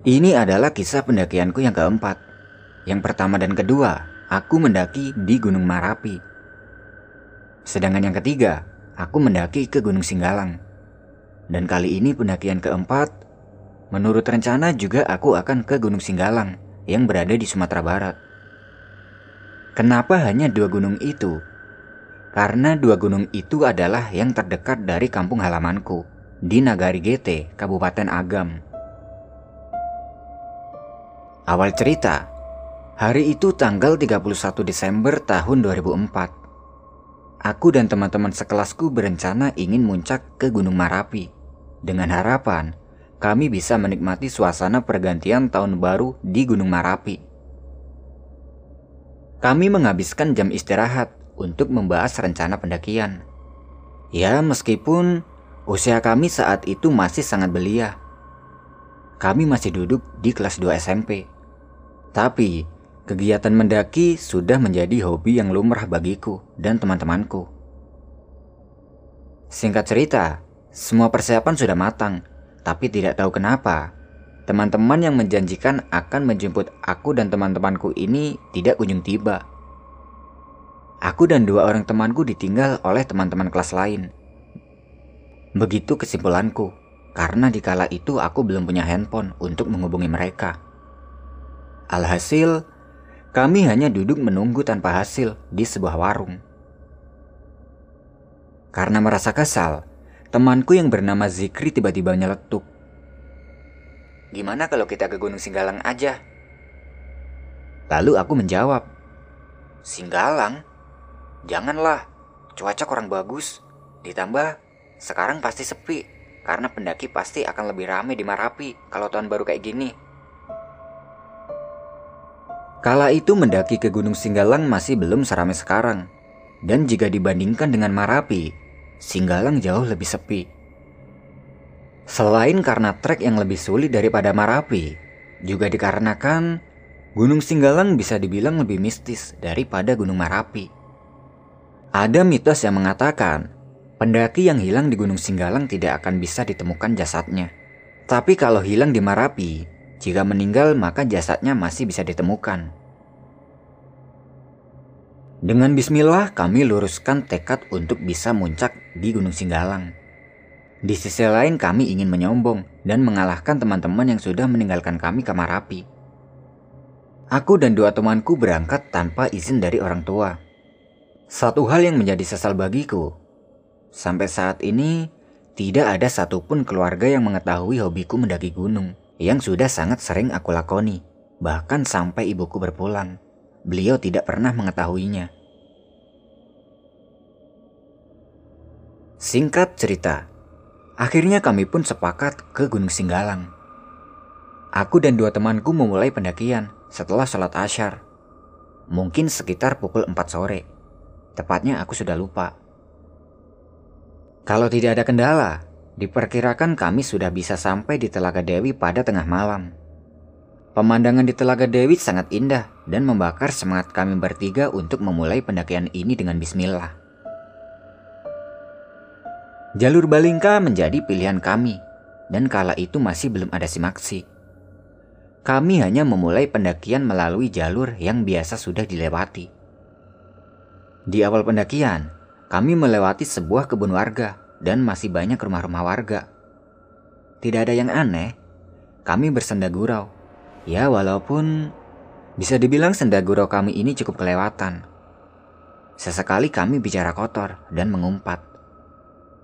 Ini adalah kisah pendakianku yang keempat. Yang pertama dan kedua, aku mendaki di Gunung Marapi. Sedangkan yang ketiga, aku mendaki ke Gunung Singgalang. Dan kali ini pendakian keempat, menurut rencana juga aku akan ke Gunung Singgalang yang berada di Sumatera Barat. Kenapa hanya dua gunung itu? Karena dua gunung itu adalah yang terdekat dari kampung halamanku di Nagari GT, Kabupaten Agam. Awal cerita, hari itu tanggal 31 Desember tahun 2004. Aku dan teman-teman sekelasku berencana ingin muncak ke Gunung Marapi dengan harapan kami bisa menikmati suasana pergantian tahun baru di Gunung Marapi. Kami menghabiskan jam istirahat untuk membahas rencana pendakian. Ya, meskipun usia kami saat itu masih sangat belia. Kami masih duduk di kelas 2 SMP. Tapi, kegiatan mendaki sudah menjadi hobi yang lumrah bagiku dan teman-temanku. Singkat cerita, semua persiapan sudah matang, tapi tidak tahu kenapa. Teman-teman yang menjanjikan akan menjemput aku dan teman-temanku ini tidak kunjung tiba. Aku dan dua orang temanku ditinggal oleh teman-teman kelas lain. Begitu kesimpulanku, karena di kala itu aku belum punya handphone untuk menghubungi mereka. Alhasil, kami hanya duduk menunggu tanpa hasil di sebuah warung. Karena merasa kesal, temanku yang bernama Zikri tiba-tiba nyeletuk. Gimana kalau kita ke Gunung Singgalang aja? Lalu aku menjawab, Singgalang? Janganlah, cuaca kurang bagus. Ditambah, sekarang pasti sepi, karena pendaki pasti akan lebih ramai di Marapi kalau tahun baru kayak gini. Kala itu mendaki ke Gunung Singgalang masih belum seramai sekarang. Dan jika dibandingkan dengan Marapi, Singgalang jauh lebih sepi. Selain karena trek yang lebih sulit daripada Marapi, juga dikarenakan Gunung Singgalang bisa dibilang lebih mistis daripada Gunung Marapi. Ada mitos yang mengatakan, pendaki yang hilang di Gunung Singgalang tidak akan bisa ditemukan jasadnya. Tapi kalau hilang di Marapi, jika meninggal, maka jasadnya masih bisa ditemukan. Dengan bismillah, kami luruskan tekad untuk bisa muncak di Gunung Singgalang. Di sisi lain, kami ingin menyombong dan mengalahkan teman-teman yang sudah meninggalkan kami ke Marapi. Aku dan dua temanku berangkat tanpa izin dari orang tua. Satu hal yang menjadi sesal bagiku, sampai saat ini tidak ada satupun keluarga yang mengetahui hobiku mendaki gunung yang sudah sangat sering aku lakoni, bahkan sampai ibuku berpulang. Beliau tidak pernah mengetahuinya. Singkat cerita, akhirnya kami pun sepakat ke Gunung Singgalang. Aku dan dua temanku memulai pendakian setelah sholat asyar. Mungkin sekitar pukul 4 sore. Tepatnya aku sudah lupa. Kalau tidak ada kendala, Diperkirakan kami sudah bisa sampai di Telaga Dewi pada tengah malam. Pemandangan di Telaga Dewi sangat indah dan membakar semangat kami bertiga untuk memulai pendakian ini dengan bismillah. Jalur Balingka menjadi pilihan kami, dan kala itu masih belum ada simaksi. Kami hanya memulai pendakian melalui jalur yang biasa sudah dilewati. Di awal pendakian, kami melewati sebuah kebun warga dan masih banyak rumah-rumah warga. Tidak ada yang aneh, kami bersenda gurau. Ya walaupun bisa dibilang senda gurau kami ini cukup kelewatan. Sesekali kami bicara kotor dan mengumpat.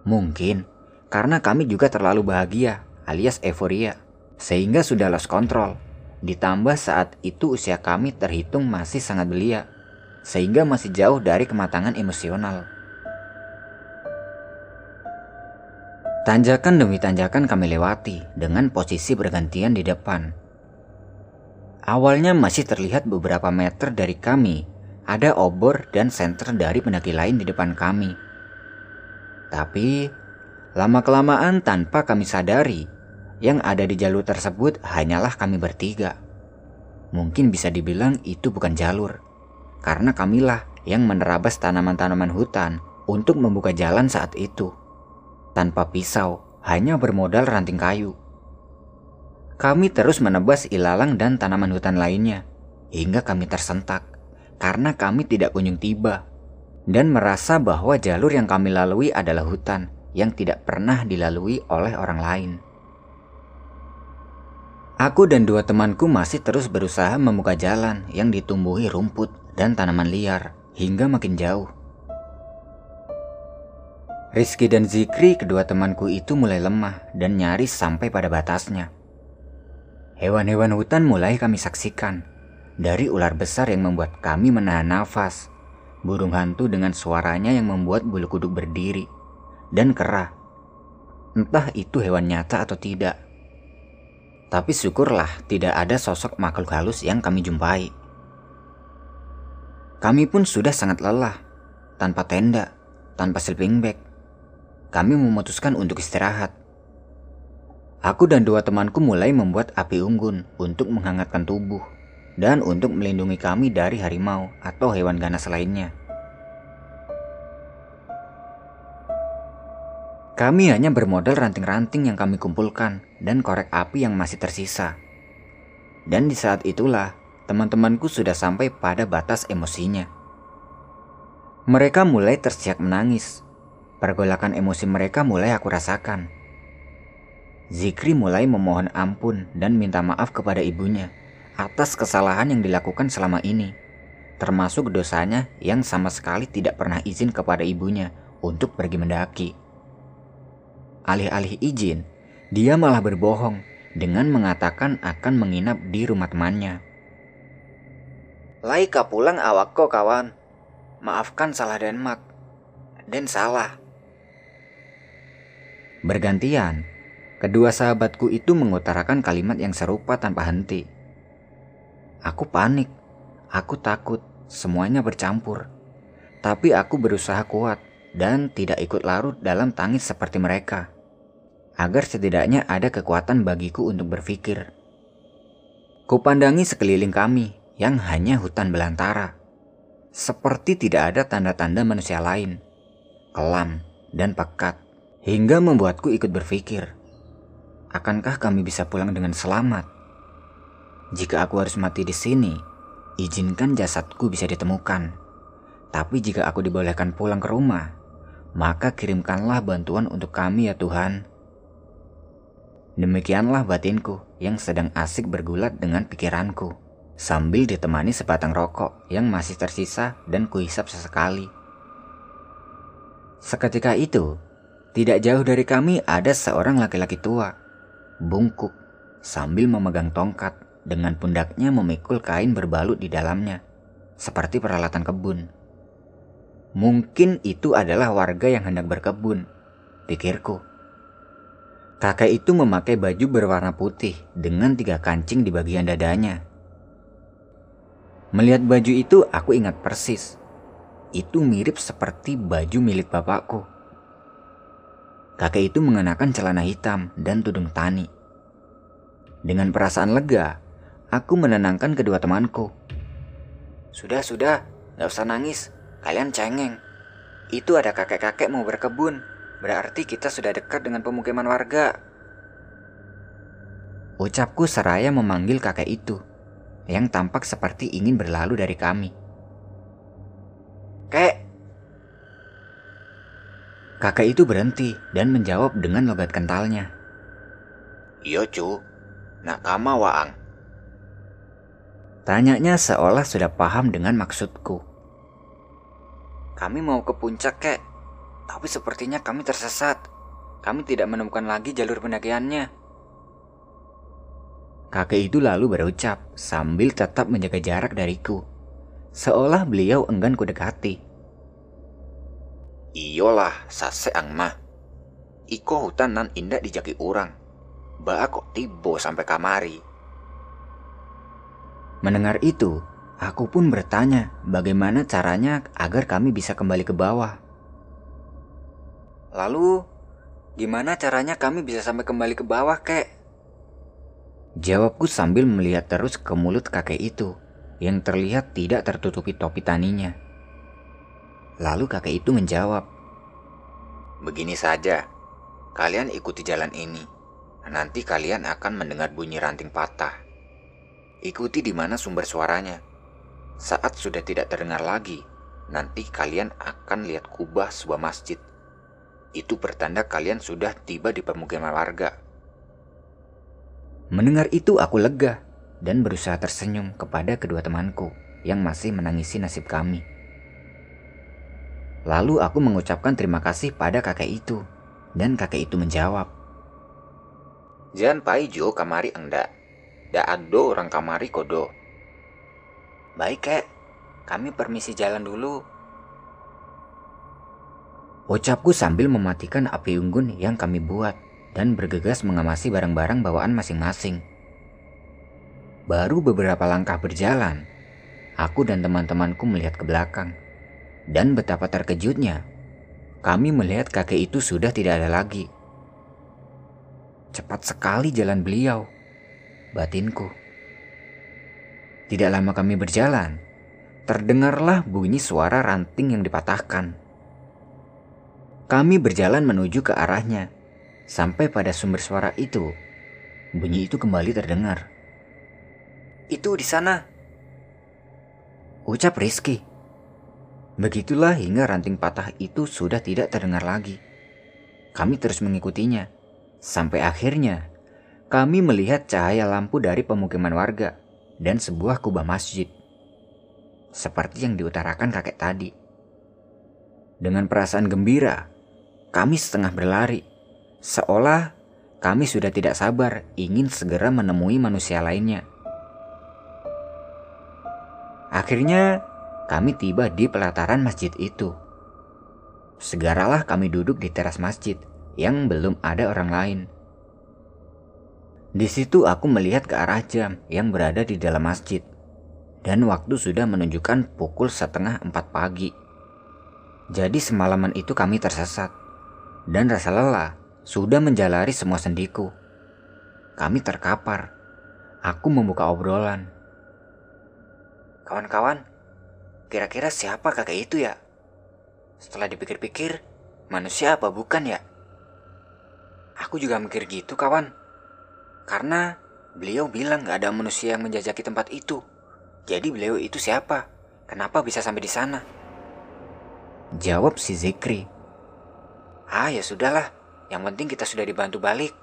Mungkin karena kami juga terlalu bahagia alias euforia sehingga sudah lost control. Ditambah saat itu usia kami terhitung masih sangat belia sehingga masih jauh dari kematangan emosional. Tanjakan demi tanjakan kami lewati dengan posisi bergantian di depan. Awalnya masih terlihat beberapa meter dari kami ada obor dan senter dari pendaki lain di depan kami. Tapi lama-kelamaan tanpa kami sadari, yang ada di jalur tersebut hanyalah kami bertiga. Mungkin bisa dibilang itu bukan jalur, karena kamilah yang menerabas tanaman-tanaman hutan untuk membuka jalan saat itu tanpa pisau, hanya bermodal ranting kayu. Kami terus menebas ilalang dan tanaman hutan lainnya, hingga kami tersentak karena kami tidak kunjung tiba dan merasa bahwa jalur yang kami lalui adalah hutan yang tidak pernah dilalui oleh orang lain. Aku dan dua temanku masih terus berusaha membuka jalan yang ditumbuhi rumput dan tanaman liar hingga makin jauh. Rizky dan Zikri, kedua temanku itu mulai lemah dan nyaris sampai pada batasnya. Hewan-hewan hutan mulai kami saksikan. Dari ular besar yang membuat kami menahan nafas, burung hantu dengan suaranya yang membuat bulu kuduk berdiri, dan kera. Entah itu hewan nyata atau tidak. Tapi syukurlah tidak ada sosok makhluk halus yang kami jumpai. Kami pun sudah sangat lelah, tanpa tenda, tanpa sleeping bag. Kami memutuskan untuk istirahat. Aku dan dua temanku mulai membuat api unggun untuk menghangatkan tubuh dan untuk melindungi kami dari harimau atau hewan ganas lainnya. Kami hanya bermodal ranting-ranting yang kami kumpulkan dan korek api yang masih tersisa. Dan di saat itulah teman-temanku sudah sampai pada batas emosinya. Mereka mulai tersiak menangis. Pergolakan emosi mereka mulai aku rasakan. Zikri mulai memohon ampun dan minta maaf kepada ibunya atas kesalahan yang dilakukan selama ini, termasuk dosanya yang sama sekali tidak pernah izin kepada ibunya untuk pergi mendaki. Alih-alih izin, dia malah berbohong dengan mengatakan akan menginap di rumah temannya. Laika pulang awak kok kawan. Maafkan salah Denmark. Dan salah. Bergantian, Kedua sahabatku itu mengutarakan kalimat yang serupa tanpa henti. Aku panik, aku takut, semuanya bercampur. Tapi aku berusaha kuat dan tidak ikut larut dalam tangis seperti mereka. Agar setidaknya ada kekuatan bagiku untuk berpikir. Kupandangi sekeliling kami yang hanya hutan belantara. Seperti tidak ada tanda-tanda manusia lain. Kelam dan pekat. Hingga membuatku ikut berpikir akankah kami bisa pulang dengan selamat? Jika aku harus mati di sini, izinkan jasadku bisa ditemukan. Tapi jika aku dibolehkan pulang ke rumah, maka kirimkanlah bantuan untuk kami ya Tuhan. Demikianlah batinku yang sedang asik bergulat dengan pikiranku, sambil ditemani sebatang rokok yang masih tersisa dan kuhisap sesekali. Seketika itu, tidak jauh dari kami ada seorang laki-laki tua bungkuk sambil memegang tongkat dengan pundaknya memikul kain berbalut di dalamnya, seperti peralatan kebun. Mungkin itu adalah warga yang hendak berkebun, pikirku. Kakek itu memakai baju berwarna putih dengan tiga kancing di bagian dadanya. Melihat baju itu, aku ingat persis. Itu mirip seperti baju milik bapakku. Kakek itu mengenakan celana hitam dan tudung tani. Dengan perasaan lega, aku menenangkan kedua temanku. Sudah, sudah, gak usah nangis. Kalian cengeng. Itu ada kakek-kakek mau berkebun. Berarti kita sudah dekat dengan pemukiman warga. Ucapku seraya memanggil kakek itu, yang tampak seperti ingin berlalu dari kami. Kek, Kakak itu berhenti dan menjawab dengan logat kentalnya. Iya cu, nak kama waang. Tanyanya seolah sudah paham dengan maksudku. Kami mau ke puncak kek, tapi sepertinya kami tersesat. Kami tidak menemukan lagi jalur pendakiannya. Kakek itu lalu berucap sambil tetap menjaga jarak dariku. Seolah beliau enggan kudekati. Iyalah, sase ang mah. Iko hutan nan indah dijaki orang. Ba kok tibo sampai kamari. Mendengar itu, aku pun bertanya bagaimana caranya agar kami bisa kembali ke bawah. Lalu, gimana caranya kami bisa sampai kembali ke bawah, kek? Jawabku sambil melihat terus ke mulut kakek itu yang terlihat tidak tertutupi topi taninya. Lalu kakek itu menjawab, Begini saja, kalian ikuti jalan ini. nanti kalian akan mendengar bunyi ranting patah. Ikuti di mana sumber suaranya. Saat sudah tidak terdengar lagi, nanti kalian akan lihat kubah sebuah masjid. Itu pertanda kalian sudah tiba di pemukiman warga. Mendengar itu aku lega dan berusaha tersenyum kepada kedua temanku yang masih menangisi nasib kami. Lalu aku mengucapkan terima kasih pada kakek itu dan kakek itu menjawab. Jangan paijo kamari enggak. Da ado orang kamari kodo. Baik kek, kami permisi jalan dulu. Ucapku sambil mematikan api unggun yang kami buat dan bergegas mengamasi barang-barang bawaan masing-masing. Baru beberapa langkah berjalan, aku dan teman-temanku melihat ke belakang. Dan betapa terkejutnya, kami melihat kakek itu sudah tidak ada lagi. Cepat sekali jalan beliau, batinku. Tidak lama kami berjalan, terdengarlah bunyi suara ranting yang dipatahkan. Kami berjalan menuju ke arahnya, sampai pada sumber suara itu. Bunyi itu kembali terdengar. Itu di sana. Ucap Rizky. Begitulah hingga ranting patah itu sudah tidak terdengar lagi. Kami terus mengikutinya, sampai akhirnya kami melihat cahaya lampu dari pemukiman warga dan sebuah kubah masjid. Seperti yang diutarakan kakek tadi. Dengan perasaan gembira, kami setengah berlari, seolah kami sudah tidak sabar ingin segera menemui manusia lainnya. Akhirnya, kami tiba di pelataran masjid itu. Segeralah kami duduk di teras masjid yang belum ada orang lain. Di situ aku melihat ke arah jam yang berada di dalam masjid. Dan waktu sudah menunjukkan pukul setengah empat pagi. Jadi semalaman itu kami tersesat. Dan rasa lelah sudah menjalari semua sendiku. Kami terkapar. Aku membuka obrolan. Kawan-kawan, kira-kira siapa kakek itu ya? Setelah dipikir-pikir, manusia apa bukan ya? Aku juga mikir gitu kawan. Karena beliau bilang gak ada manusia yang menjajaki tempat itu. Jadi beliau itu siapa? Kenapa bisa sampai di sana? Jawab si Zikri. Ah ya sudahlah, yang penting kita sudah dibantu balik.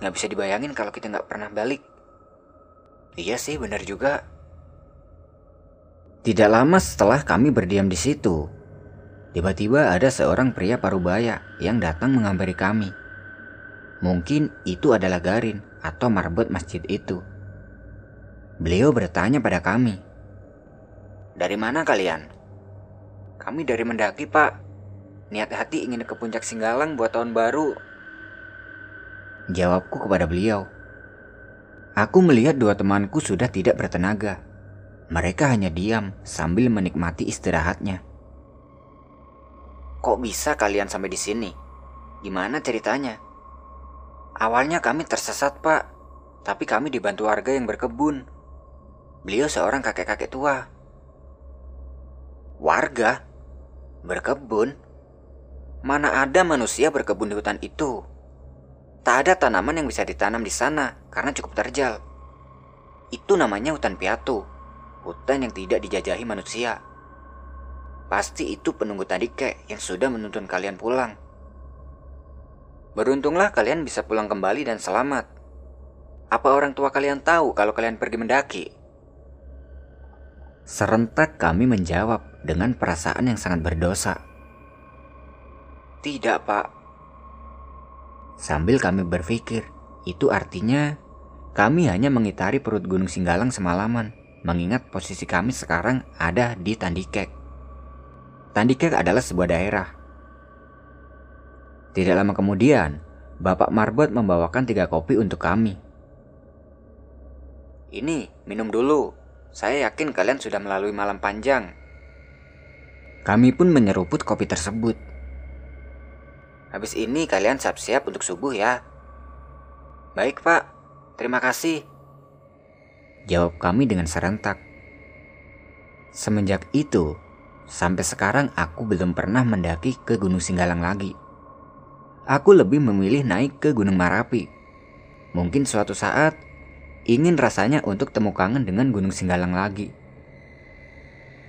Gak bisa dibayangin kalau kita gak pernah balik. Iya sih benar juga. Tidak lama setelah kami berdiam di situ, tiba-tiba ada seorang pria parubaya yang datang menghampiri kami. Mungkin itu adalah Garin atau marbot masjid itu. Beliau bertanya pada kami, "Dari mana kalian?" "Kami dari Mendaki, Pak. Niat hati ingin ke puncak Singgalang buat tahun baru." Jawabku kepada beliau. Aku melihat dua temanku sudah tidak bertenaga. Mereka hanya diam sambil menikmati istirahatnya. Kok bisa kalian sampai di sini? Gimana ceritanya? Awalnya kami tersesat, Pak. Tapi kami dibantu warga yang berkebun. Beliau seorang kakek-kakek tua. Warga? Berkebun? Mana ada manusia berkebun di hutan itu? Tak ada tanaman yang bisa ditanam di sana karena cukup terjal. Itu namanya hutan piatu. Hutan yang tidak dijajahi manusia. Pasti itu penunggu tadi kek yang sudah menuntun kalian pulang. Beruntunglah kalian bisa pulang kembali dan selamat. Apa orang tua kalian tahu kalau kalian pergi mendaki? Serentak kami menjawab dengan perasaan yang sangat berdosa. Tidak, Pak. Sambil kami berpikir, itu artinya kami hanya mengitari perut Gunung Singgalang semalaman, mengingat posisi kami sekarang ada di Tandikek. Tandikek adalah sebuah daerah tidak lama kemudian, Bapak Marbot membawakan tiga kopi untuk kami. Ini, minum dulu. Saya yakin kalian sudah melalui malam panjang. Kami pun menyeruput kopi tersebut. Habis ini kalian siap-siap untuk subuh ya. Baik pak, terima kasih. Jawab kami dengan serentak. Semenjak itu, sampai sekarang aku belum pernah mendaki ke Gunung Singgalang lagi aku lebih memilih naik ke Gunung Marapi Mungkin suatu saat ingin rasanya untuk temu kangen dengan Gunung Singgalang lagi.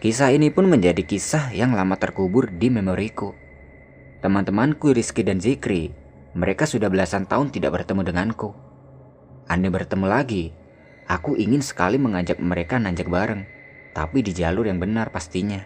Kisah ini pun menjadi kisah yang lama terkubur di memoriku. Teman-temanku Rizky dan Zikri, mereka sudah belasan tahun tidak bertemu denganku. Andai bertemu lagi, aku ingin sekali mengajak mereka nanjak bareng, tapi di jalur yang benar pastinya.